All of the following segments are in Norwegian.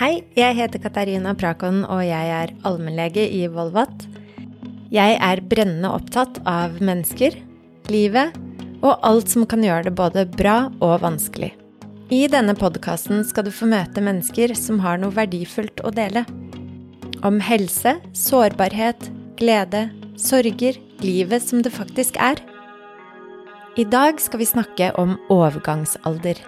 Hei, jeg heter Katarina Prakon, og jeg er allmennlege i Volvat. Jeg er brennende opptatt av mennesker, livet og alt som kan gjøre det både bra og vanskelig. I denne podkasten skal du få møte mennesker som har noe verdifullt å dele. Om helse, sårbarhet, glede, sorger, livet som det faktisk er. I dag skal vi snakke om overgangsalder.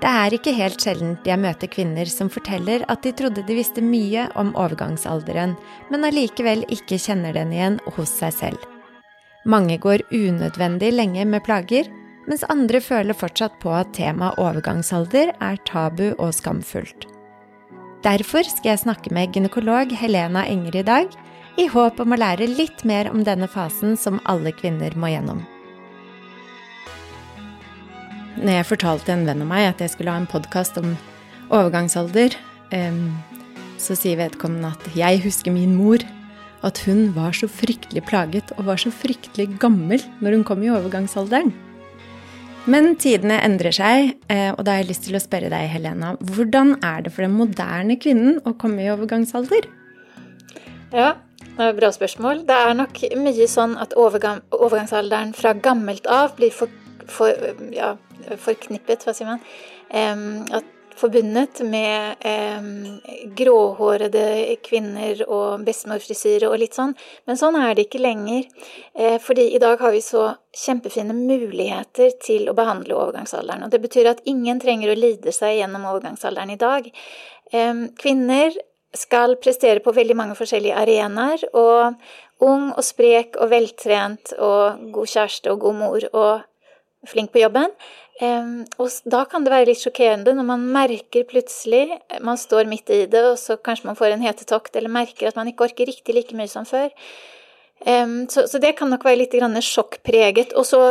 Det er ikke helt sjeldent jeg møter kvinner som forteller at de trodde de visste mye om overgangsalderen, men allikevel ikke kjenner den igjen hos seg selv. Mange går unødvendig lenge med plager, mens andre føler fortsatt på at temaet overgangsalder er tabu og skamfullt. Derfor skal jeg snakke med gynekolog Helena Enger i dag, i håp om å lære litt mer om denne fasen som alle kvinner må gjennom. Når jeg fortalte en venn av meg at jeg skulle ha en podkast om overgangsalder, så sier vedkommende at jeg husker min mor. At hun var så fryktelig plaget og var så fryktelig gammel når hun kom i overgangsalderen. Men tidene endrer seg, eh, og da har jeg lyst til å spørre deg, Helena. Hvordan er det for den moderne kvinnen å komme i overgangsalder? Ja, det er et bra spørsmål. Det er nok mye sånn at overgang, overgangsalderen fra gammelt av blir for, for ja, forknippet, hva sier man, at forbundet med gråhårede kvinner og bestemorfrisyre og litt sånn. Men sånn er det ikke lenger. Eh, fordi i dag har vi så kjempefine muligheter til å behandle overgangsalderen. Og det betyr at ingen trenger å lide seg gjennom overgangsalderen i dag. Kvinner skal prestere på veldig mange forskjellige arenaer, og ung og sprek og veltrent og god kjæreste og god mor og flink på jobben. Og da kan det være litt sjokkerende når man merker plutselig Man står midt i det, og så kanskje man får en hetetokt, eller merker at man ikke orker riktig like mye som før. Så, det kan nok være litt sjokkpreget. Og så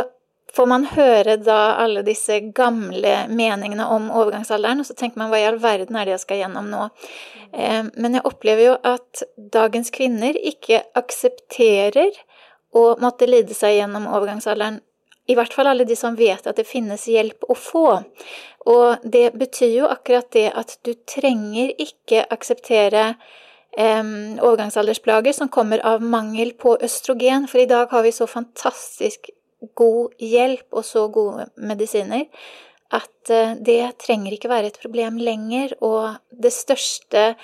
får man høre da alle disse gamle meningene om overgangsalderen, og så tenker man hva i all verden er det jeg skal gjennom nå? Men jeg opplever jo at dagens kvinner ikke aksepterer å måtte lide seg gjennom overgangsalderen i hvert fall alle de som vet at det finnes hjelp å få. Og det betyr jo akkurat det at du trenger ikke akseptere Um, overgangsaldersplager som kommer av mangel på østrogen, for i dag har vi så fantastisk god hjelp og så gode medisiner at uh, det trenger ikke være et problem lenger, og det største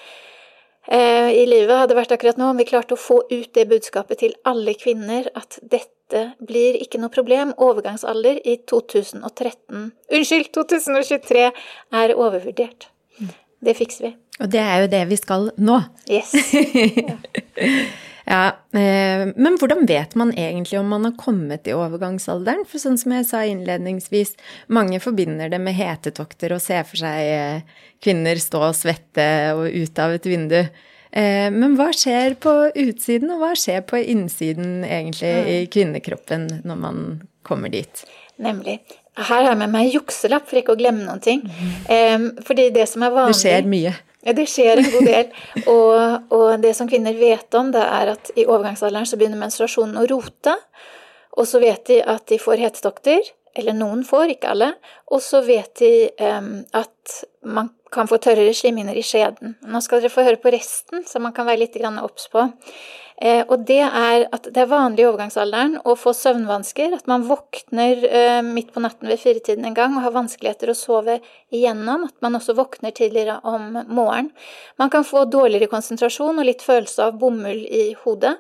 i livet hadde vært akkurat nå om vi klarte å få ut det budskapet til alle kvinner at dette blir ikke noe problem. Overgangsalder i 2013 Unnskyld, 2023 er overvurdert. Det fikser vi. Og det er jo det vi skal nå. Yes. Ja. Ja, eh, men hvordan vet man egentlig om man har kommet i overgangsalderen? For sånn som jeg sa innledningsvis, mange forbinder det med hetetokter og ser for seg eh, kvinner stå og svette og ut av et vindu. Eh, men hva skjer på utsiden, og hva skjer på innsiden egentlig mm. i kvinnekroppen når man kommer dit? Nemlig. Her har jeg med meg jukselapp for ikke å glemme noen ting. Mm. Fordi det som er vanlig Det skjer mye. Det skjer en god del. Og, og, det som kvinner vet om, det er at i overgangsalderen så begynner menstruasjonen å rote. Og så vet de at de får hetestokter. Eller noen får, ikke alle. Og så vet de um, at man kan få tørrere slimhinner i skjeden. Nå skal dere få høre på resten, så man kan være litt obs på. Eh, og det er at det er vanlig i overgangsalderen å få søvnvansker. At man våkner eh, midt på natten ved firetiden en gang og har vanskeligheter å sove igjennom. At man også våkner tidligere om morgenen. Man kan få dårligere konsentrasjon og litt følelse av bomull i hodet.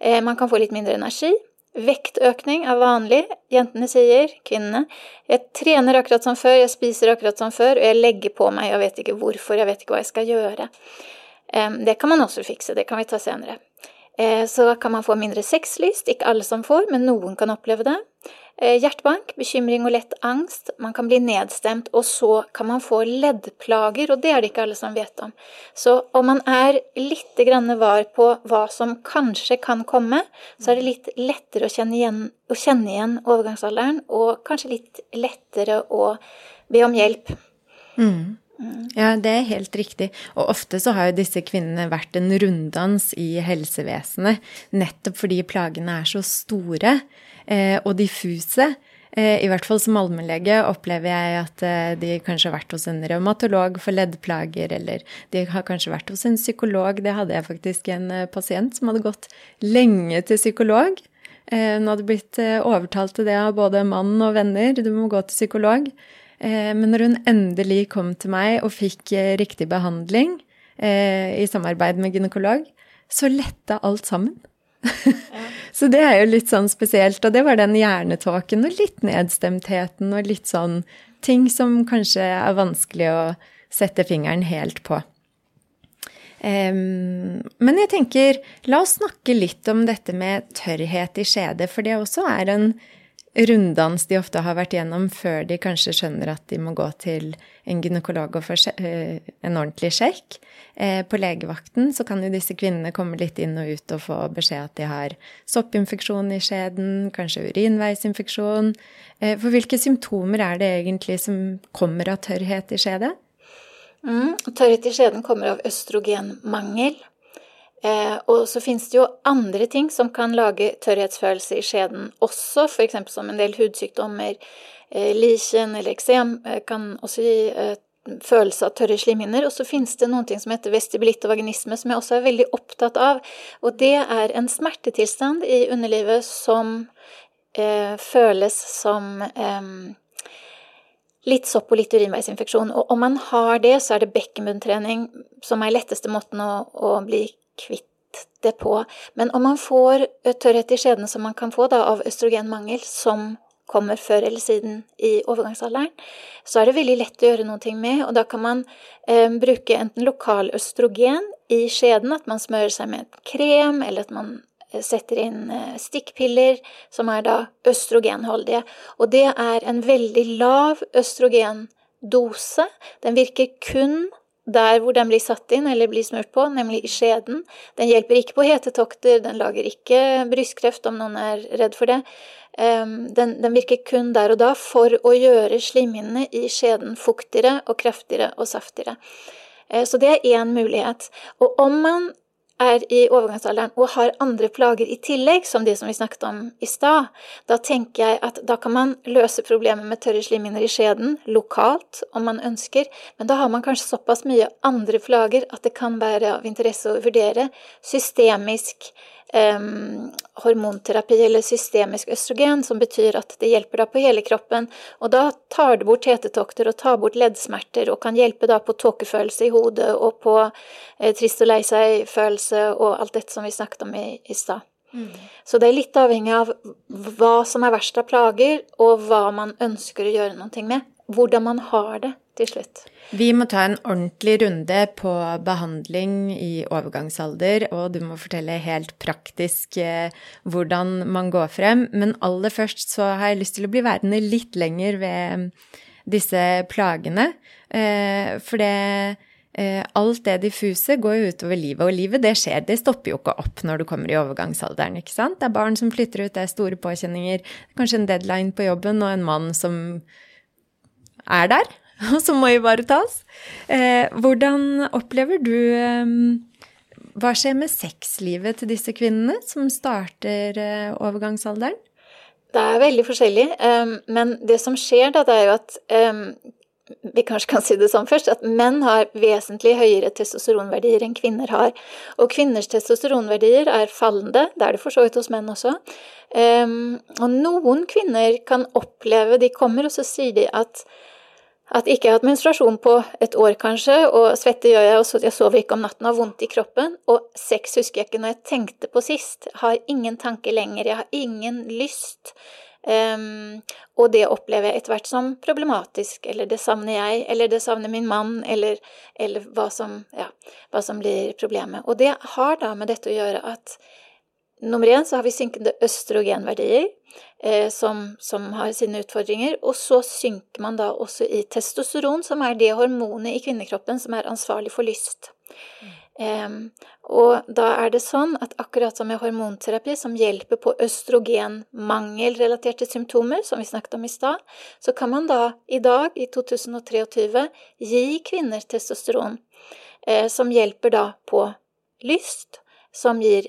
Eh, man kan få litt mindre energi. Vektøkning er vanlig. Jentene sier, kvinnene. Jeg trener akkurat som før, jeg spiser akkurat som før, og jeg legger på meg, jeg vet ikke hvorfor, jeg vet ikke hva jeg skal gjøre. Det kan man også fikse, det kan vi ta senere. Eh, så kan man få mindre sexlyst, ikke alle som får, men noen kan oppleve det. Eh, hjertebank, bekymring og lett angst. Man kan bli nedstemt, og så kan man få leddplager, og det er det ikke alle som vet om. Så om man er litt var på hva som kanskje kan komme, så er det litt lettere å kjenne igjen, å kjenne igjen overgangsalderen, og kanskje litt lettere å be om hjelp. Mm. Ja, det er helt riktig. Og ofte så har jo disse kvinnene vært en runddans i helsevesenet nettopp fordi plagene er så store eh, og diffuse. Eh, I hvert fall som allmennlege opplever jeg at eh, de kanskje har vært hos en revmatolog for leddplager, eller de har kanskje vært hos en psykolog. Det hadde jeg faktisk en eh, pasient som hadde gått lenge til psykolog. Hun hadde blitt overtalt til det av både mann og venner. Du må gå til psykolog. Men når hun endelig kom til meg og fikk riktig behandling i samarbeid med gynekolog, så letta alt sammen. så det er jo litt sånn spesielt. Og det var den hjernetåken og litt nedstemtheten og litt sånn ting som kanskje er vanskelig å sette fingeren helt på. Um, men jeg tenker, la oss snakke litt om dette med tørrhet i skjedet, for det også er en runddans de ofte har vært gjennom før de kanskje skjønner at de må gå til en gynekolog og få eh, en ordentlig sjekk. Eh, på legevakten så kan jo disse kvinnene komme litt inn og ut og få beskjed at de har soppinfeksjon i skjeden, kanskje urinveisinfeksjon. Eh, for hvilke symptomer er det egentlig som kommer av tørrhet i skjedet? Mm, tørrhet i skjeden kommer av østrogenmangel. Eh, og så finnes det jo andre ting som kan lage tørrhetsfølelse i skjeden også, f.eks. som en del hudsykdommer. Eh, lichen eller eksem eh, kan også gi eh, følelse av tørre slimhinner. Og så finnes det noen ting som heter vestibulitt og vaginisme, som jeg også er veldig opptatt av. Og det er en smertetilstand i underlivet som eh, føles som eh, litt sopp og litt urinveisinfeksjon. Og om man har det, så er det bekkenbunntrening som er letteste måten å, å bli kvitt det på. Men om man får tørrhet i skjeden som man kan få da, av østrogenmangel, som kommer før eller siden i overgangsalderen, så er det veldig lett å gjøre noe med. Og da kan man eh, bruke enten lokal østrogen i skjeden, at man smører seg med et krem, eller at man eh, setter inn eh, stikkpiller som er da østrogenholdige. Og det er en veldig lav østrogendose. Den virker kun der hvor den blir satt inn eller blir smurt på, nemlig i skjeden. Den hjelper ikke på hetetokter, den lager ikke brystkreft om noen er redd for det. Ehm, den, den, virker kun der og da for å gjøre slimhinnene i skjeden fuktigere og kraftigere og saftigere. Eh, så det er én mulighet. Og om man er i overgangsalderen og har andre plager i tillegg, som de som vi snakket om i stad, da tenker jeg at da kan man løse problemet med tørre slimhinner i skjeden lokalt, om man ønsker, men da har man kanskje såpass mye andre plager at det kan være av interesse å vurdere systemisk um, hormonterapi eller systemisk østrogen, som betyr at det hjelper da på hele kroppen. Og da tar det bort hetetokter og tar bort leddsmerter og kan hjelpe da på tåkefølelse i hodet og på eh, trist og lei seg-følelse og alt dette som vi snakket om i, i stad. Mm. Så det er litt avhengig av hva som er verst av plager, og hva man ønsker å gjøre noe med. Hvordan man har det til slutt. Vi må ta en ordentlig runde på behandling i overgangsalder, og du må fortelle helt praktisk eh, hvordan man går frem. Men aller først så har jeg lyst til å bli værende litt lenger ved disse plagene. Eh, for det eh, alt det diffuse går jo utover livet, og livet det skjer, det stopper jo ikke opp når du kommer i overgangsalderen, ikke sant? Det er barn som flytter ut, det er store påkjenninger, kanskje en deadline på jobben og en mann som er der, og som må ivaretas. Eh, hvordan opplever du eh, Hva skjer med sexlivet til disse kvinnene som starter eh, overgangsalderen? Det er veldig forskjellig, um, men det som skjer da, det er jo at um, vi kanskje kan si det sånn først, at menn har vesentlig høyere testosteronverdier enn kvinner har. Og kvinners testosteronverdier er fallende, det er det for så vidt hos menn også. Um, og noen kvinner kan oppleve De kommer, og så sier de at at jeg ikke har hatt menstruasjon på et år, kanskje, og svette gjør jeg, og jeg sover ikke om natten og har vondt i kroppen. Og sex husker jeg ikke når jeg tenkte på sist. Jeg har ingen tanke lenger, jeg har ingen lyst. Um, og det opplever jeg etter hvert som problematisk, eller det savner jeg, eller det savner min mann, eller, eller hva, som, ja, hva som blir problemet. Og det har da med dette å gjøre at nummer én så har vi synkende østrogenverdier eh, som, som, har sine utfordringer. Og så synker man da også i testosteron, som er det hormonet i kvinnekroppen som er ansvarlig for lyst. Mm. Um, og da er det sånn at akkurat som med hormonterapi, som hjelper på østrogenmangelrelaterte symptomer, som vi snakket om i stad, så kan man da i dag, i 2023, gi kvinner testosteron, eh, som hjelper da på lyst, som gir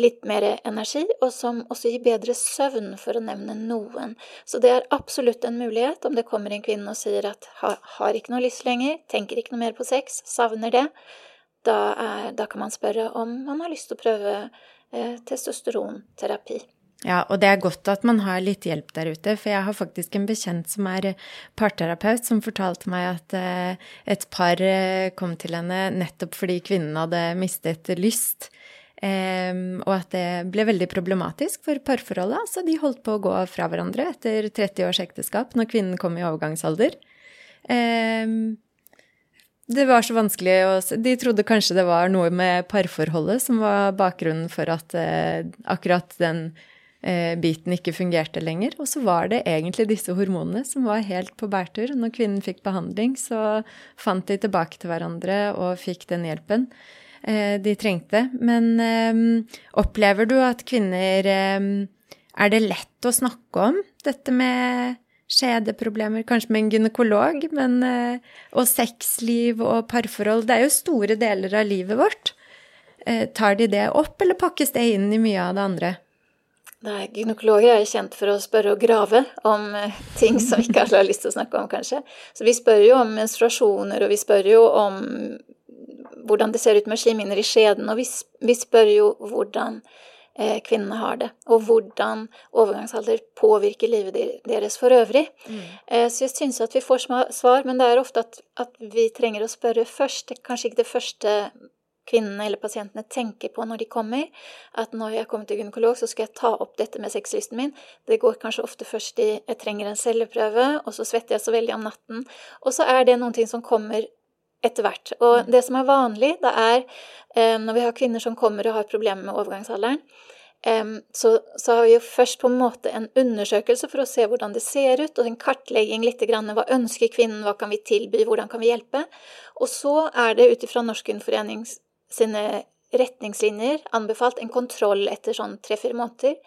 litt mer energi, og som også gir bedre søvn, for å nevne noen. Så det er absolutt en mulighet om det kommer en kvinne og sier at har, ikke noe lyst lenger, tenker ikke noe mer på sex, savner det. Da, er, da kan man spørre om man har lyst til å prøve eh, testosteronterapi. Ja, og det er godt at man har litt hjelp der ute, for jeg har faktisk en bekjent som er parterapeut, som fortalte meg at eh, et par eh, kom til henne nettopp fordi kvinnen hadde mistet lyst. Um, og at det ble veldig problematisk for parforholdet. Så de holdt på å gå fra hverandre etter 30 års ekteskap, når kvinnen kom i overgangsalder. Um, det var så vanskelig å se De trodde kanskje det var noe med parforholdet som var bakgrunnen for at eh, akkurat den eh, biten ikke fungerte lenger. Og så var det egentlig disse hormonene som var helt på bærtur. Når kvinnen fikk behandling, så fant de tilbake til hverandre og fikk den hjelpen. Eh, de trengte. Men ehm, opplever du at kvinner ehm, Er det lett å snakke om dette med skjedeproblemer, kanskje med en gynekolog, men, eh, og sexliv og parforhold? Det er jo store deler av livet vårt. Eh, tar de det opp, eller pakkes det inn i mye av det andre? Nei, Gynekologer er kjent for å spørre og grave om ting som ikke alle har lyst til å snakke om, kanskje. Så vi spør jo om menstruasjoner, og vi spør jo om hvordan det ser ut med slimhinner i skjeden, og vi, vi spør jo hvordan eh, kvinnene har det, og hvordan overgangsalder påvirker livet deres for øvrig. Mm. Eh, så jeg syns at vi får svar, men det er ofte at, at, vi trenger å spørre først. Kanskje ikke det første kvinnene eller pasientene tenker på når de kommer. At når jeg kommer til gynekolog, så skal jeg ta opp dette med sexlysten min. Det går kanskje ofte først i jeg trenger en celleprøve, og så svetter jeg så veldig om natten. Og så er det noen ting som kommer etter hvert. Og mm. det som er vanlig, det er eh, når vi har kvinner som kommer og har problemer med overgangsalderen, eh, så, så, har vi jo først på en måte en undersøkelse for å se hvordan det ser ut, og en kartlegging litt grann, hva ønsker kvinnen, hva kan vi tilby, hvordan kan vi hjelpe? Og så er det ut ifra Norsk Kvinneforening sine retningslinjer anbefalt en kontroll etter sånn tre-fire måneder.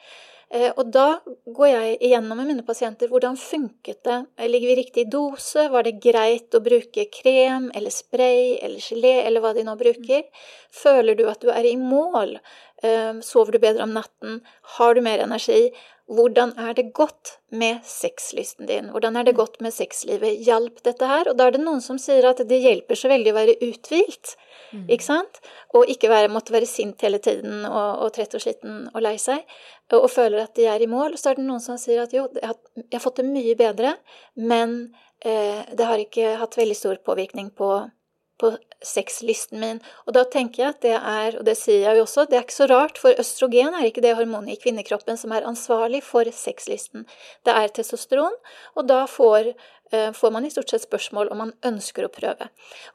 Eh, og da går jeg igjennom med mine pasienter hvordan funket det. Ligger vi i riktig dose? Var det greit å bruke krem eller spray eller gelé eller hva de nå bruker? Føler du at du er i mål? Eh, sover du bedre om natten? Har du mer energi? Hvordan er det godt med sexlysten din? Hvordan er det godt med sexlivet? Hjalp dette her? Og da er det noen som sier at det hjelper så veldig å være uthvilt. Mm. Ikke sant? Og ikke være, måtte være sint hele tiden og, og trett og sliten og lei seg. Og, og føler at de er i mål. Så er det noen som sier at jo, jeg har, jeg har fått det mye bedre, men eh, det har ikke hatt veldig stor påvirkning på på sexlisten min. Og da tenker jeg at det er, og det sier jeg jo også, det er ikke så rart, for østrogen er ikke det hormonet i kvinnekroppen som er ansvarlig for sexlisten. Det er testosteron, og da får, eh, får man i stort sett spørsmål om man ønsker å prøve.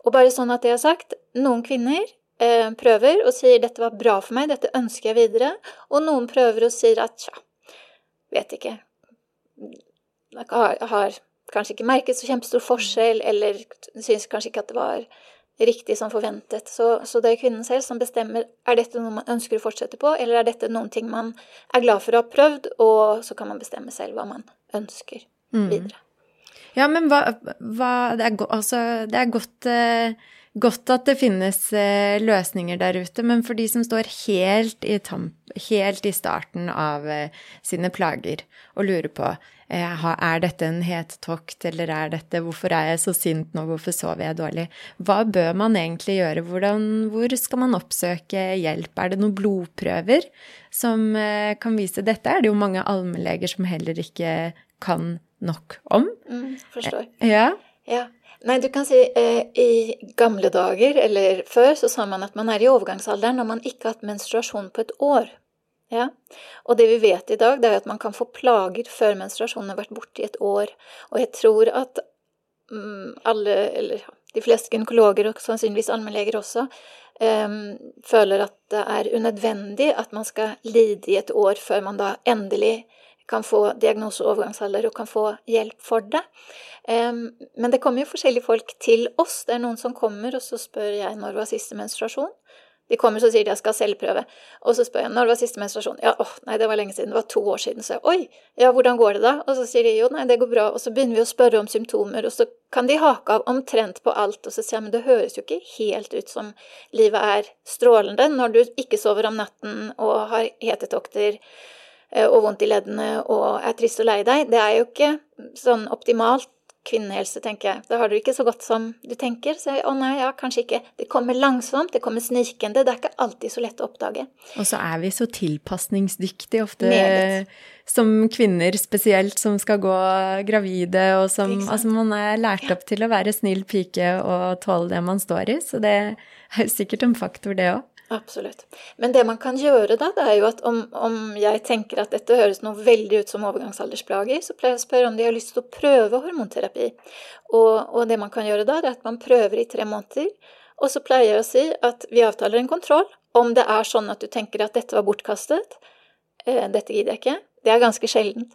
Og bare sånn at det er sagt, noen kvinner eh, prøver og sier 'dette var bra for meg, dette ønsker jeg videre', og noen prøver og sier at 'tja, vet ikke', har, har kanskje ikke merket så kjempestor forskjell, eller syntes kanskje ikke at det var riktig som forventet. Så, så, det er kvinnen selv som bestemmer er dette noe man ønsker å fortsette på, eller er dette noen ting man er glad for å ha prøvd, og så kan man bestemme selv hva man ønsker mm. videre. Ja, men hva, hva det, er, altså, det er godt, eh, godt at det finnes eh, løsninger der ute, men for de som står helt i, tamp, helt i starten av eh, sine plager og lurer på Eh, er dette en het tokt, eller er dette Hvorfor er jeg så sint nå, hvorfor sover jeg dårlig? Hva bør man egentlig gjøre? Hvordan, hvor skal man oppsøke hjelp? Er det noen blodprøver som kan vise Dette er det jo mange allmennleger som heller ikke kan nok om. Mm, forstår. Ja. Ja. Nei, du kan si eh, i gamle dager, eller før, så sa man at man er i overgangsalderen når man ikke har hatt menstruasjon på et år. Ja, Og det vi vet i dag, det er at man kan få plager før menstruasjonen har vært borte i et år. Og jeg tror at mm, alle, eller de fleste gynekologer, og sannsynligvis allmennleger også, um, føler at det er unødvendig at man skal lide i et år før man da endelig kan få diagnose og overgangsalder og kan få hjelp for det. Men det kommer jo forskjellige folk til oss. Det er noen som kommer, og så spør jeg når var siste menstruasjon. De kommer så sier de jeg skal selvprøve. Og så spør jeg når var siste menstruasjon. Ja, åh, nei, det var lenge siden. Det var to år siden. Så jeg oi, ja, hvordan går det da? Og så sier de jo, nei, det går bra. Og så begynner vi å spørre om symptomer, og så kan de hake av omtrent på alt. Og så sier jeg men det høres jo ikke helt ut som livet er strålende når du ikke sover om natten og har hetetokter og vondt i leddene og er trist og lei deg. Det er jo ikke sånn optimalt kvinnehelse, tenker jeg. Da har du ikke så godt som du tenker. Så å nei, ja, kanskje ikke. Det kommer langsomt, det kommer snikende. Det er ikke alltid så lett å oppdage. Og så er vi så tilpasningsdyktige ofte Medet. som kvinner spesielt, som skal gå gravide, og som Altså, man er lært opp til å være snill pike og tåle det man står i, så det er sikkert en faktor, det òg. Absolutt. Men det man kan gjøre da, det er jo at om, om, jeg tenker at dette høres noe veldig ut som overgangsaldersplager, så pleier jeg å spørre om de har lyst til å prøve hormonterapi. Og, og, det man kan gjøre da, det er at man prøver i tre måneder. Og så pleier jeg å si at vi avtaler en kontroll. Om det er sånn at du tenker at dette var bortkastet, eh, dette gidder jeg ikke, det er ganske sjeldent,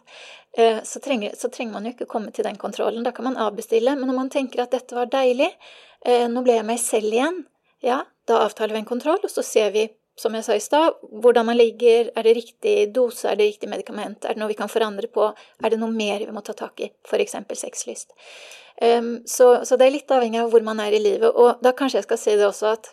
eh, så, trenger, så trenger man jo ikke komme til den kontrollen. Da kan man avbestille. Men når man tenker at dette var deilig, eh, nå ble jeg meg selv igjen, ja, da avtaler vi en kontroll, og så ser vi, som jeg sa i stad, hvordan man ligger, er det riktig dose, er det riktig medikament, er det noe vi kan forandre på, er det noe mer vi må ta tak i, f.eks. sexlyst. Um, så, så, det er litt avhengig av hvor man er i livet, og da kanskje jeg skal si det også at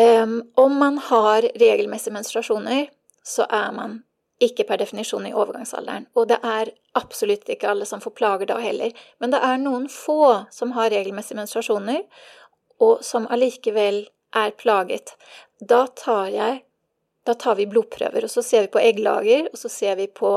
um, om man har regelmessige menstruasjoner, så er man ikke per definisjon i overgangsalderen. Og det er absolutt ikke alle som får plager da heller. Men det er noen få som har regelmessige menstruasjoner, og som allikevel er plaget, da tar jeg da tar vi blodprøver, og så ser vi på egglager, og så ser vi på,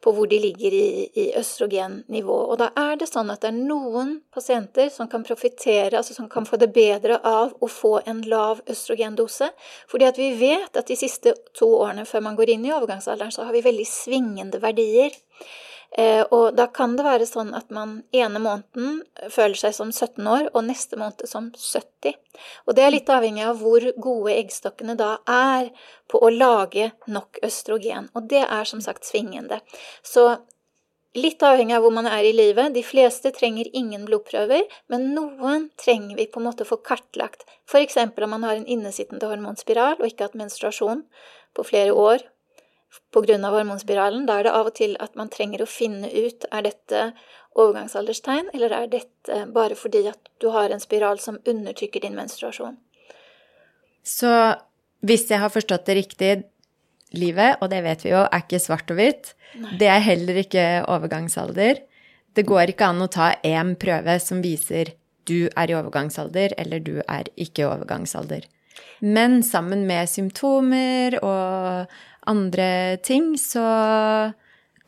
på hvor de ligger i, i østrogennivå. Og da er det sånn at det er noen pasienter som kan profitere, altså som kan få det bedre av å få en lav østrogendose. Fordi at vi vet at de siste to årene før man går inn i overgangsalderen, så har vi veldig svingende verdier. Eh, og da kan det være sånn at man ene måneden føler seg som 17 år, og neste måned som 70. Og det er litt avhengig av hvor gode eggstokkene da er på å lage nok østrogen. Og det er som sagt svingende. Så Litt avhengig av hvor man er i livet. De fleste trenger ingen blodprøver, men noen trenger vi på en måte å få kartlagt. F.eks. om man har en innesittende hormonspiral og ikke hatt menstruasjon på flere år, pga. hormonspiralen. Da er det av og til at man trenger å finne ut er dette overgangsalderstegn, eller er dette bare fordi at du har en spiral som undertrykker din menstruasjon. Så hvis jeg har forstått det riktig, livet, og det vet vi jo, er ikke svart og hvitt. Det er heller ikke overgangsalder. Det går ikke an å ta én prøve som viser du er i overgangsalder, eller du er ikke i overgangsalder. Men sammen med symptomer og andre ting, så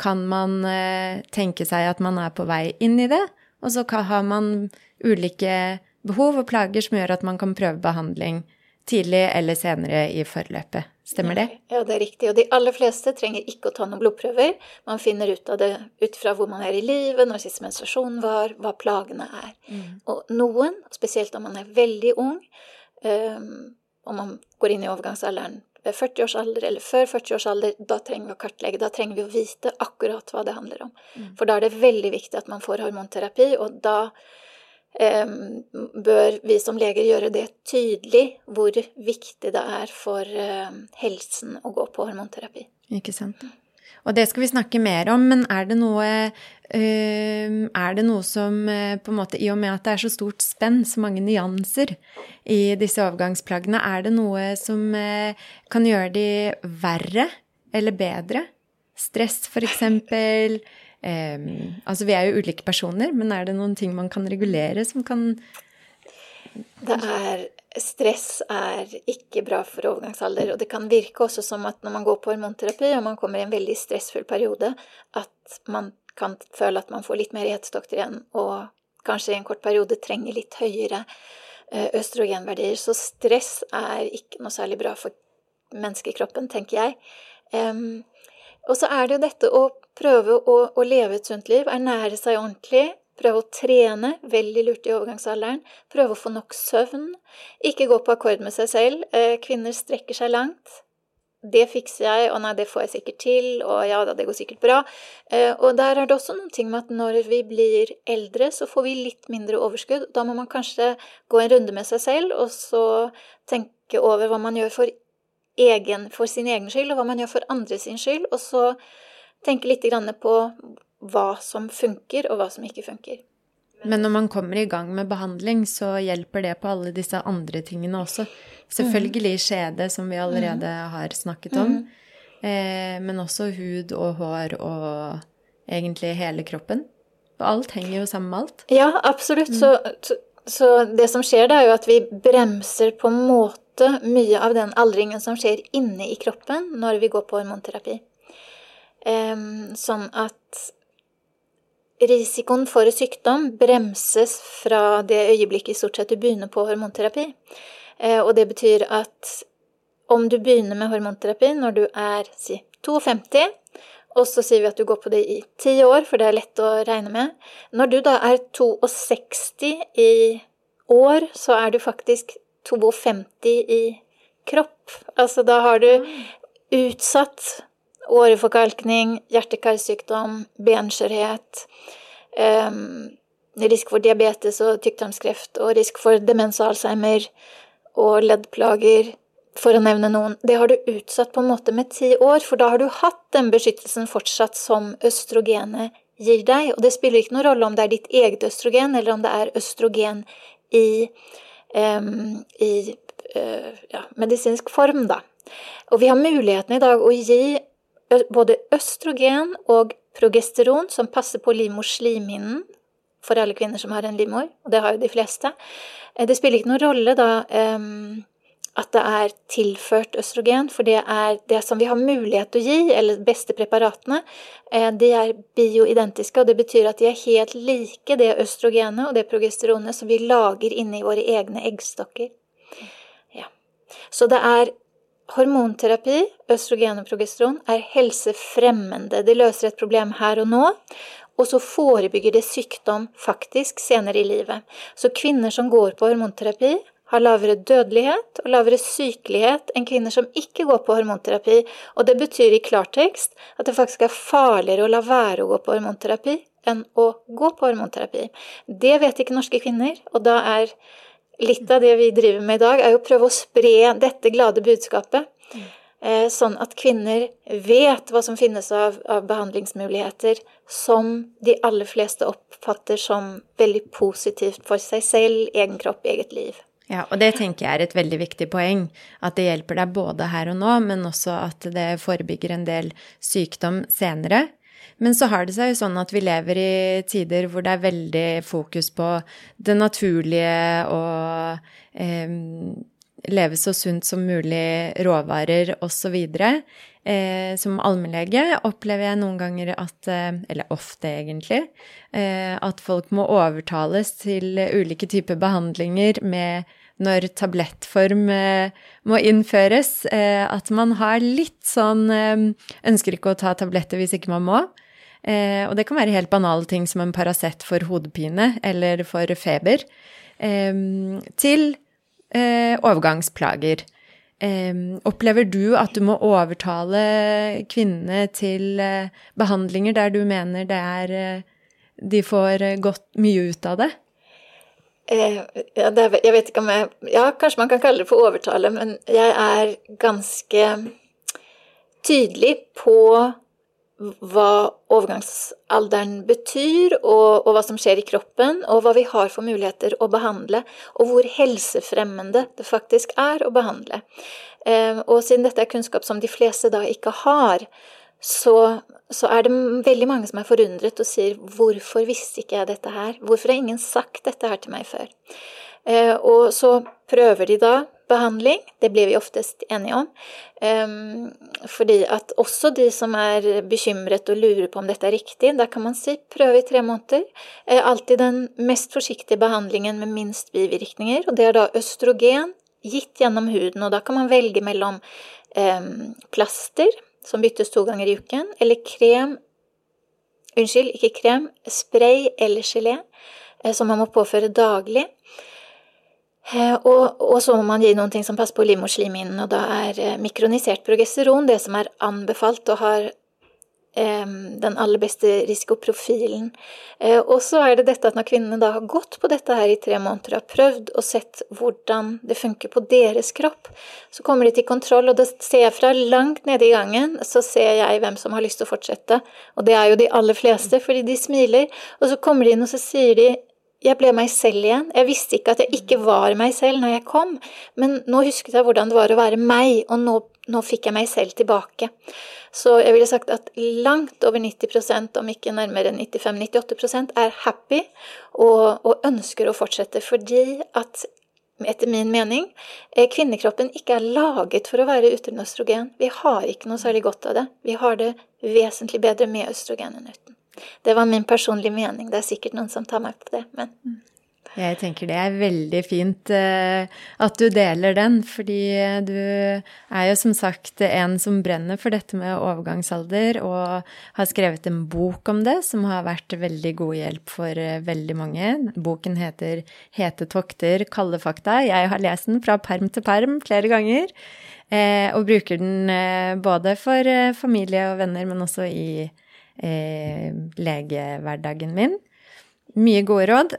kan man eh, tenke seg at man er på vei inn i det. Og så har man ulike behov og plager som gjør at man kan prøve behandling tidlig eller senere i forløpet. Stemmer det? Ja, det er riktig. Og de aller fleste trenger ikke å ta noen blodprøver. Man finner ut av det ut fra hvor man er i livet, når sist menstruasjon var, hva plagene er. Mm. Og noen, spesielt om man er veldig ung, um, om man går inn i overgangsalderen ved 40 års alder eller før 40 års alder, da trenger vi å kartlegge. Da trenger vi å vite akkurat hva det handler om. Mm. For da er det veldig viktig at man får hormonterapi, og da eh, bør vi som leger gjøre det tydelig hvor viktig det er for eh, helsen å gå på hormonterapi. Ikke sant. Og det skal vi snakke mer om, men er det noe, er det noe som øh, på en måte, I og med at det er så stort spenn, så mange nyanser i disse overgangsplaggene, er det noe som øh, kan gjøre de verre eller bedre? Stress, for eksempel. altså, vi er jo ulike personer, men er det noen ting man kan regulere som kan det er Stress er ikke bra for overgangsalder, og det kan virke også som at når man går på hormonterapi og man kommer i en veldig stressfull periode, at man kan føle at man får litt mer hetestokter igjen, og kanskje i en kort periode trenger litt høyere eh, østrogenverdier. Så stress er ikke noe særlig bra for menneskekroppen, tenker jeg. Um, og så er det jo dette å prøve å, å leve et sunt liv, ernære seg ordentlig, Prøve å trene, veldig lurt i overgangsalderen. Prøve å få nok søvn. Ikke gå på akkord med seg selv. Eh, kvinner strekker seg langt. det fikser jeg, og nei, det får jeg sikkert til, og ja da, det går sikkert bra. Eh, og der er det også noen ting med at når vi blir eldre, så får vi litt mindre overskudd. Da må man kanskje gå en runde med seg selv, og så tenke over hva man gjør for, egen, for sin egen skyld, og hva man gjør for andre sin skyld, og så tenke litt på hva som funker, og hva som ikke funker. Men når man kommer i gang med behandling, så hjelper det på alle disse andre tingene også. Selvfølgelig skjede, som vi allerede har snakket om, eh, men også hud og hår og egentlig hele kroppen. Og alt henger jo sammen med alt. Ja, absolutt. Så, så det som skjer, da, er jo at vi bremser på en måte mye av den aldringen som skjer inne i kroppen når vi går på hormonterapi. Um, sånn at risikoen for sykdom bremses fra det øyeblikket i stort sett du begynner på hormonterapi. Eh, og det betyr at om du begynner med hormonterapi når du er si 52, og så sier vi at du går på det i ti år, for det er lett å regne med Når du da er 62 i år, så er du faktisk 52 i kropp. Altså da har du utsatt åreforkalkning, hjerte-karsykdom, benskjørhet, eh, risk for diabetes og tykktarmskreft og risk for demens og alzheimer og leddplager, for å nevne noen. Det har du utsatt på en måte med ti år, for da har du hatt den beskyttelsen fortsatt som østrogenet gir deg. Og det spiller ikke noen rolle om det er ditt eget østrogen, eller om det er østrogen i, um, i uh, ja, medisinsk form, da. Og vi har muligheten i dag å gi både østrogen og progesteron, som passer på livmorslimhinnen for alle kvinner som har en livmor, og det har jo de fleste. Eh, det spiller ikke noen rolle da at det er tilført østrogen, for det er det som vi har mulighet til å gi, eller beste preparatene, eh, de er bioidentiske, og det betyr at de er helt like det østrogenet og det progesteronet som vi lager inni våre egne eggstokker. Ja. Så det er Hormonterapi, østrogen og progesteron, er helsefremmende. Det løser et problem her og nå, og så forebygger det sykdom faktisk senere i livet. Så kvinner som går på hormonterapi, har lavere dødelighet og lavere sykelighet enn kvinner som ikke går på hormonterapi. Og det betyr i klartekst at det faktisk er farligere å la være å gå på hormonterapi enn å gå på hormonterapi. Det vet ikke norske kvinner, og da er litt av det vi driver med i dag, er jo å prøve å spre dette glade budskapet. Eh, sånn at kvinner vet hva som finnes av, av, behandlingsmuligheter som de aller fleste oppfatter som veldig positivt for seg selv, egen kropp, eget liv. Ja, og det tenker jeg er et veldig viktig poeng. At det hjelper deg både her og nå, men også at det forebygger en del sykdom senere. Men så har det seg jo sånn at vi lever i tider hvor det er veldig fokus på det naturlige og eh, leve så sunt som mulig, råvarer osv. Eh, som allmennlege opplever jeg noen ganger at, eh, eller ofte egentlig, eh, at folk må overtales til ulike typer behandlinger med når tablettform eh, må innføres. Eh, at man har litt sånn eh, Ønsker ikke å ta tabletter hvis ikke man må. Og det kan være helt banale ting som en Paracet for hodepine eller for feber, til overgangsplager. Opplever du at du må overtale kvinnene til eh, behandlinger der du mener det er De får godt mye ut av det? Ja, det jeg vet ikke om jeg Ja, kanskje man kan kalle det for overtale, men jeg er ganske tydelig på hva overgangsalderen betyr, og, og, hva som skjer i kroppen, og hva vi har for muligheter å behandle, og hvor helsefremmende det faktisk er å behandle. Eh, og siden dette er kunnskap som de fleste da ikke har, så, så, er det veldig mange som er forundret og sier 'hvorfor visste ikke jeg dette her'? Hvorfor har ingen sagt dette her til meg før? Eh, og så prøver de da behandling. Det blir vi oftest enige om. Eh, fordi at også de som er bekymret og lurer på om dette er riktig, da kan man si prøve i tre måneder. Eh, alltid den mest forsiktige behandlingen med minst bivirkninger, og det er da østrogen gitt gjennom huden. Og da kan man velge mellom um, plaster, som byttes to ganger i uken, eller krem Unnskyld, ikke krem, spray eller gelé, eh, som man må påføre daglig. Eh, og, og, så må man gi noen ting som passer på livmorslimhinnen, og da er eh, mikronisert progesteron det som er anbefalt og har den aller beste risikoprofilen. Eh, og så er det dette at når kvinnene da har gått på dette her i tre måneder, og har prøvd og sett hvordan det funker på deres kropp, så kommer de til kontroll, og da ser jeg fra langt nede i gangen, så ser jeg hvem som har lyst til å fortsette. Og det er jo de aller fleste, fordi de smiler. Og så kommer de inn, og så sier de jeg ble meg selv igjen. Jeg visste ikke at jeg ikke var meg selv når jeg kom, men nå husket jeg hvordan det var å være meg, og nå, nå fikk jeg meg selv tilbake. Så jeg ville sagt at langt over 90% om ikke nærmere 95-98% er happy og, og ønsker å fortsette, fordi at etter min mening, eh, kvinnekroppen ikke er laget for å være uten østrogen. Vi har ikke noe særlig godt av det. Vi har det vesentlig bedre med østrogen enn uten. Det var min personlige mening. Det er sikkert noen som tar meg på det, men jeg tenker det er veldig fint uh, at du deler den, fordi du er jo som sagt en som brenner for dette med overgangsalder, og har skrevet en bok om det som har vært veldig god hjelp for uh, veldig mange. Boken heter Hete tokter, kalde fakta. Jeg har lest den fra perm til perm flere ganger, uh, og bruker den både for familie og venner, men også i legehverdagen min. Mye gode råd.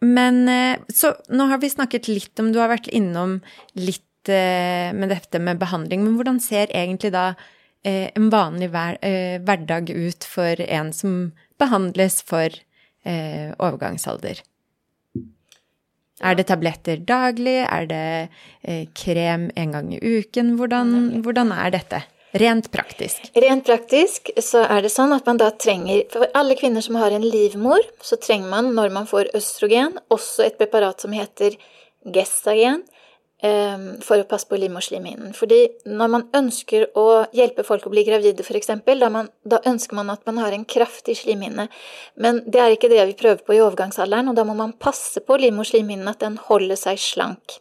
men eh, så nå har vi snakket litt om Du har vært innom litt eh, med dette med behandling, men hvordan ser egentlig da eh, en vanlig hverdag ut for en som behandles for overgangsalder? Er det tabletter daglig? Er det krem en gang i uken? Hvordan, hvordan er dette? Rent praktisk? Rent praktisk så er det sånn at man da trenger For alle kvinner som har en livmor, så trenger man når man får østrogen, også et preparat som heter gestagen, for å passe på livmorslimhinnen. Fordi når man ønsker å hjelpe folk å bli gravide, f.eks., da, da ønsker man at man har en kraftig slimhinne. Men det er ikke det vi prøver på i overgangsalderen, og da må man passe på livmorslimhinnen, at den holder seg slank.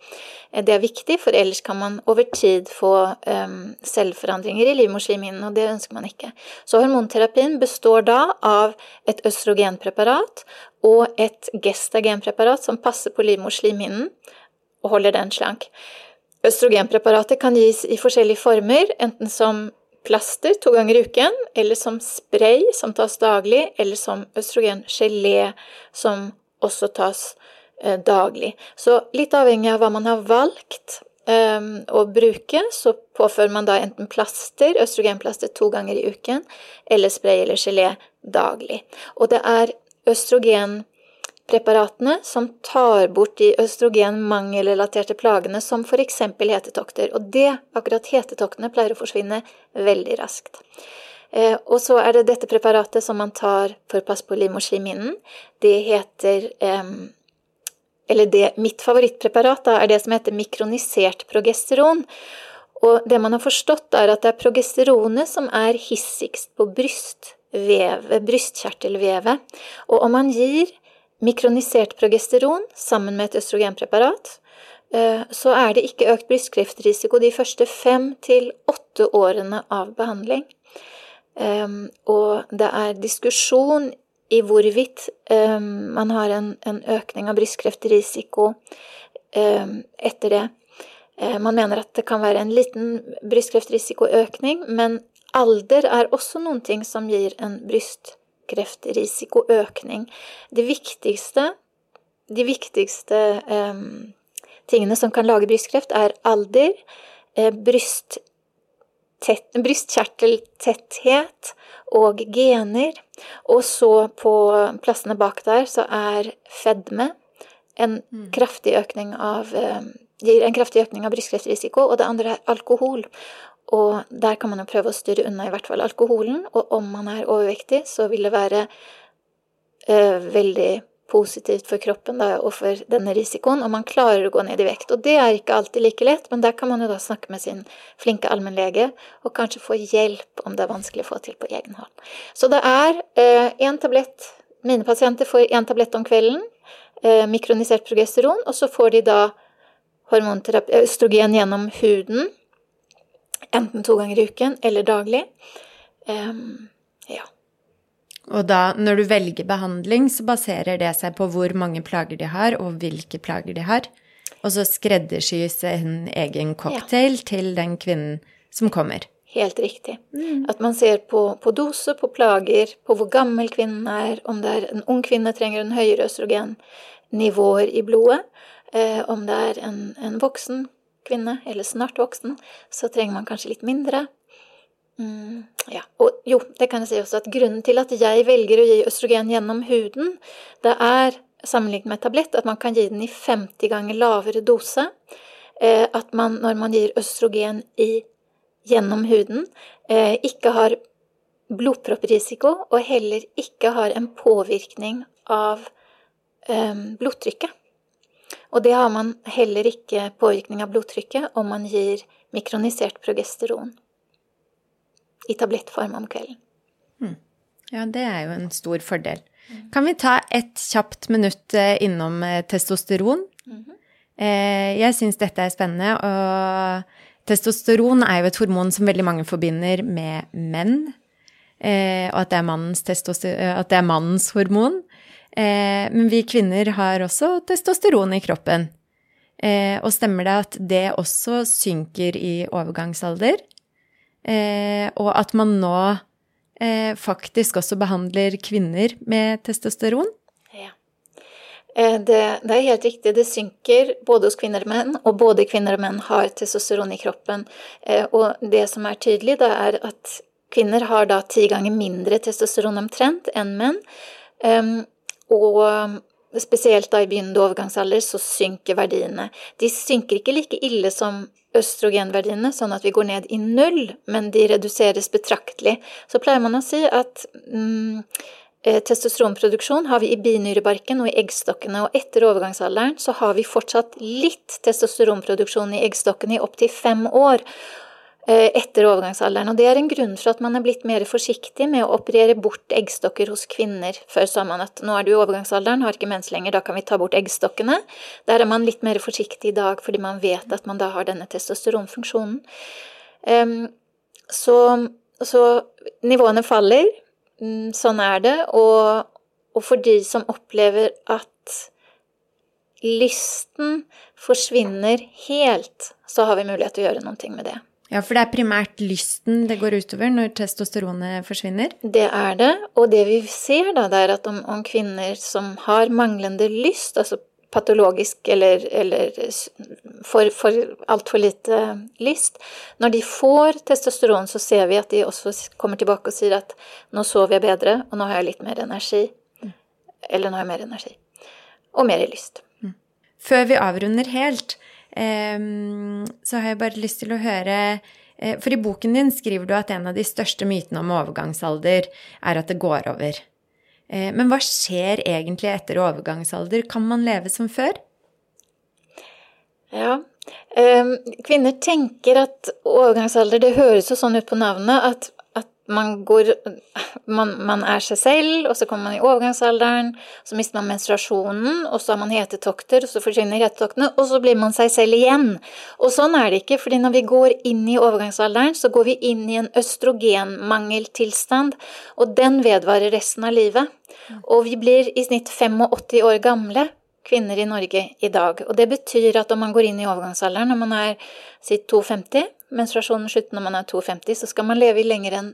Eh, det er viktig, for ellers kan man over tid få um, selvforandringer i livmorslimhinnen, og det ønsker man ikke. Så hormonterapien består da av et østrogenpreparat og et gestagenpreparat som passer på livmorslimhinnen og holder den slank. Østrogenpreparatet kan gis i forskjellige former, enten som plaster to ganger i uken, eller som spray som tas daglig, eller som østrogengelé som også tas Eh, daglig. Så litt avhengig av hva man har valgt um, å bruke, så påfører man da enten plaster, østrogenplaster to ganger i uken, eller spray eller gelé daglig. Og det er østrogenpreparatene som tar bort de østrogenmangelrelaterte plagene, som f.eks. hetetokter. Og det, akkurat hetetoktene, pleier å forsvinne veldig raskt. Eh, og så er det dette preparatet som man tar for livmorslimhinnen. Det heter eller det, mitt favorittpreparat da, er det som heter mikronisert progesteron. Og det man har forstått, er at det er progesteronet som er hissigst på brystvevet, brystkjertelvevet. Og om man gir mikronisert progesteron sammen med et østrogenpreparat, eh, så er det ikke økt brystkreftrisiko de første fem til åtte årene av behandling. Ehm, og det er diskusjon i hvorvidt um, man har en, økning av brystkreftrisiko um, etter det. Uh, man mener at det kan være en liten brystkreftrisikoøkning, men alder er også noen ting som gir en brystkreftrisikoøkning. Det viktigste, de viktigste um, tingene som kan lage brystkreft, er alder, uh, bryst, brystkjerteltetthet og gener. Og så på plassene bak der så er fedme en mm. kraftig økning av eh, gir en kraftig økning av brystkreftrisiko, og det andre er alkohol. Og der kan man jo prøve å styre unna i hvert fall alkoholen, og om man er overvektig, så vil det være uh, veldig positivt for kroppen da, og for denne risikoen, og man klarer å gå ned i vekt. Og det er ikke alltid like lett, men der kan man jo da snakke med sin flinke allmennlege og kanskje få hjelp om det er vanskelig å få til på egen hånd. Så det er én eh, tablett Mine pasienter får én tablett om kvelden, eh, mikronisert progesteron, og så får de da østrogen gjennom huden, enten to ganger i uken eller daglig. Um, ja. Og da, når du velger behandling, så baserer det seg på hvor mange plager de har, og hvilke plager de har? Og så skreddersys en egen cocktail ja. til den kvinnen som kommer. Helt riktig. Mm. At man ser på, på, dose, på plager, på hvor gammel kvinnen er, om det er en ung kvinne trenger en høyere østrogennivåer i blodet, eh, om det er en, en, voksen kvinne, eller snart voksen, så trenger man kanskje litt mindre. Mm, ja. Og jo, det kan jeg si også at grunnen til at jeg velger å gi østrogen gjennom huden, det er sammenlignet med tablett at man kan gi den i 50 ganger lavere dose. Eh, at man når man gir østrogen i gjennom huden, eh, ikke har blodpropprisiko, og heller ikke har en påvirkning av eh, blodtrykket. Og det har man heller ikke påvirkning av blodtrykket om man gir mikronisert progesteron i tablettform om kvelden. Mm. Ja, det er jo en stor fordel. Mm. Kan vi ta et kjapt minutt eh, innom testosteron? Mm -hmm. Jeg syns dette er spennende, og Testosteron er jo et hormon som veldig mange forbinder med menn, eh, og at det, eh, at det er mannens hormon. Eh, men vi kvinner har også testosteron i kroppen. Eh, og stemmer det at det også synker i overgangsalder? Eh, og at man nå faktisk også behandler kvinner med testosteron? Eh, det, det, er helt riktig, det synker både hos kvinner og menn, og både kvinner og menn har testosteron i kroppen. Og det som er tydelig, da er at kvinner har da ti ganger mindre testosteron omtrent enn menn. Og spesielt da i begynnende overgangsalder så synker verdiene. De synker ikke like ille som østrogenverdiene, sånn at vi går ned i null, men de reduseres betraktelig. Så pleier man å si at mm, Eh, testosteronproduksjon har vi i binyrebarken og i eggstokkene, og etter overgangsalderen så har vi fortsatt litt testosteronproduksjon i eggstokkene i opptil fem år etter overgangsalderen. Og det er en grunn for at man er blitt mer forsiktig med å operere bort eggstokker hos kvinner. Før sa man at nå er du i overgangsalderen, har ikke mens lenger, da kan vi ta bort eggstokkene. Der er man litt mer forsiktig i dag fordi man vet at man da har denne testosteronfunksjonen. Så, så nivåene faller. Mm, sånn er det. Og, og for de som opplever at lysten forsvinner helt, så har vi mulighet til å gjøre noe med det. Ja, for det er primært lysten det går utover når testosteronet forsvinner? Det er det, og det vi ser da, det er at om, om kvinner som har manglende lyst, altså patologisk eller, eller for, for altfor lite lyst. Når de får testosteron, så ser vi at de også kommer tilbake og sier at 'nå sover jeg bedre, og nå har jeg litt mer energi'. Eller 'nå har jeg mer energi'. Og mer lyst. Mm. Før vi avrunder helt, så har jeg bare lyst til å høre eh, For i boken din skriver du at en av de største mytene om overgangsalder er at det går over. Eh, men hva skjer egentlig etter overgangsalder? Kan man leve som før? Ja. Kvinner tenker at overgangsalder Det høres jo sånn ut på navnet at man, går, man, man, er seg selv, og så kommer man i overgangsalderen, så mister man menstruasjonen, og så har man hetetokter, og så forsvinner hetetoktene, og så blir man seg selv igjen. Og sånn er det ikke, fordi når vi går inn i overgangsalderen, så går vi inn i en østrogenmangeltilstand, og den vedvarer resten av livet. Og vi blir i snitt 85 år gamle kvinner i Norge i dag. Og det betyr at om man går inn i overgangsalderen når man er si 52, menstruasjonen slutter når man er 52, så skal man leve i lenger enn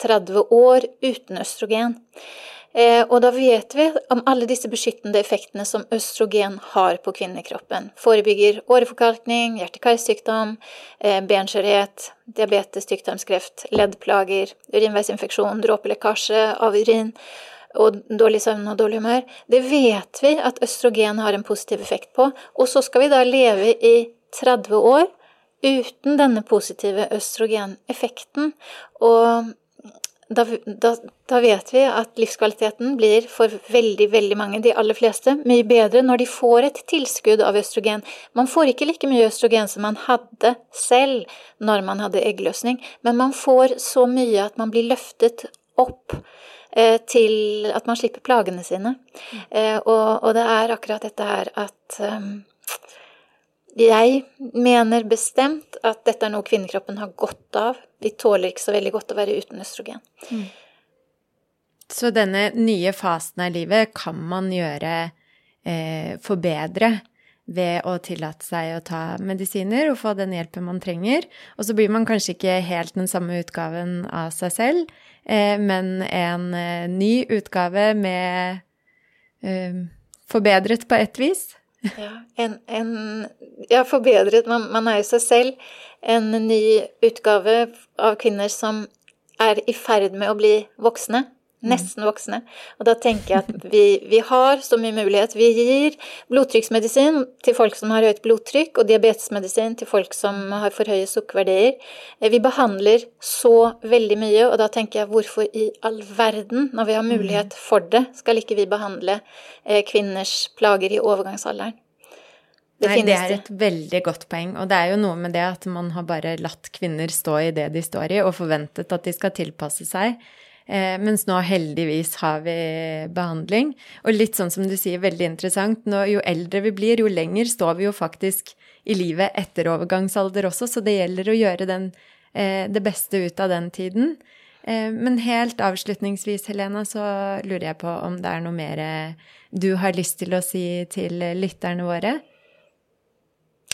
30 år uten østrogen. Eh, og da vet vi om alle disse beskyttende effektene som østrogen har på kvinnekroppen. Forebygger åreforkalkning, hjerte-karsykdom, eh, benskjørhet, diabetes, tykktarmskreft, leddplager, urinveisinfeksjon, dråpelekkasje av urin og dårlig søvn og dårlig humør. Det vet vi at østrogen har en positiv effekt på. Og så skal vi da leve i 30 år uten denne positive østrogeneffekten. Og da, da, da, vet vi at livskvaliteten blir for veldig, veldig mange, de aller fleste, mye bedre når de får et tilskudd av østrogen. Man får ikke like mye østrogen som man hadde selv når man hadde eggløsning, men man får så mye at man blir løftet opp eh, til at man slipper plagene sine. Eh, og, og, det er akkurat dette her at um, jeg mener bestemt at dette er noe kvinnekroppen har godt av. Vi tåler ikke så veldig godt å være uten østrogen. Mm. Så denne nye fasen av livet kan man gjøre eh, forbedre ved å tillate seg å ta medisiner og få den hjelpen man trenger. Og så blir man kanskje ikke helt den samme utgaven av seg selv, eh, men en eh, ny utgave med eh, Forbedret på ett vis. Ja, en, en, ja forbedret man, man er jo seg selv. En ny utgave av kvinner som er i ferd med å bli voksne. Mm. Nesten voksne. Og da tenker jeg at vi, vi, har så mye mulighet. Vi gir blodtrykksmedisin til folk som har høyt blodtrykk, og diabetesmedisin til folk som har for høye sukkerverdier. Eh, vi behandler så veldig mye, og da tenker jeg hvorfor i all verden, når vi har mulighet mm. for det, skal ikke vi behandle eh, kvinners plager i overgangsalderen? Det Nei, det er et veldig godt poeng. Og det er jo noe med det at man har bare latt kvinner stå i det de står i, og forventet at de skal tilpasse seg. Eh, mens nå heldigvis har vi behandling. Og litt sånn som du sier, veldig interessant. Nå, jo eldre vi blir, jo lenger står vi jo faktisk i livet etter overgangsalder også, så det gjelder å gjøre den, eh, det beste ut av den tiden. Eh, men helt avslutningsvis, Helena, så lurer jeg på om det er noe mer du har lyst til å si til lytterne våre?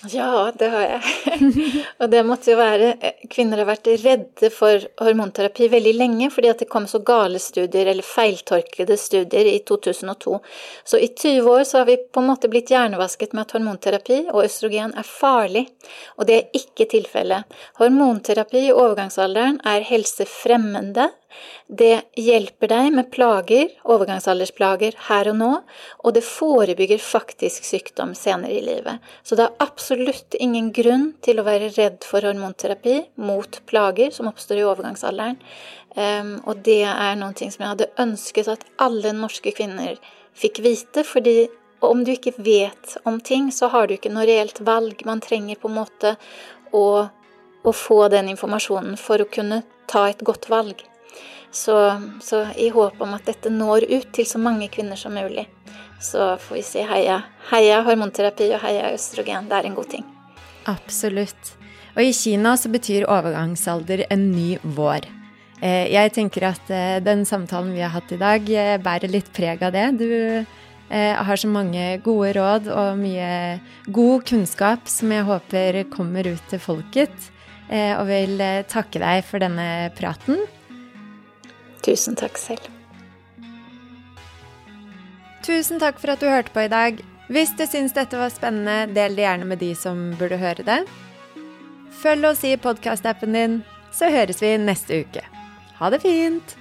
Ja, det har jeg. og det måtte jo være Kvinner har vært redde for hormonterapi veldig lenge fordi at det kom så gale studier, eller feiltolkede studier, i 2002. Så i 20 år så har vi på en måte blitt hjernevasket med at hormonterapi og østrogen er farlig. Og det er ikke tilfellet. Hormonterapi i overgangsalderen er helsefremmende. Det hjelper deg med plager, overgangsaldersplager, her og nå, og det forebygger faktisk sykdom senere i livet. Så det er absolutt ingen grunn til å være redd for hormonterapi mot plager som oppstår i overgangsalderen. Um, og det er noe som jeg hadde ønsket at alle norske kvinner fikk vite, fordi om du ikke vet om ting, så har du ikke noe reelt valg. Man trenger på en måte å, å få den informasjonen for å kunne ta et godt valg. Så, så, i håp om at dette når ut til så mange kvinner som mulig, så får vi si heia, heia hormonterapi og heia østrogen. Det er en god ting. Absolutt. Og i Kina så betyr overgangsalder en ny vår. Eh, jeg tenker at eh, den samtalen vi har hatt i dag, eh, bærer litt preg av det. Du har så mange gode råd og mye god kunnskap som jeg håper kommer ut til folket. Og vil takke deg for denne praten. Tusen takk selv. Tusen takk for at du hørte på i dag. Hvis du syns dette var spennende, del det gjerne med de som burde høre det. Følg oss i podkastappen din, så høres vi neste uke. Ha det fint!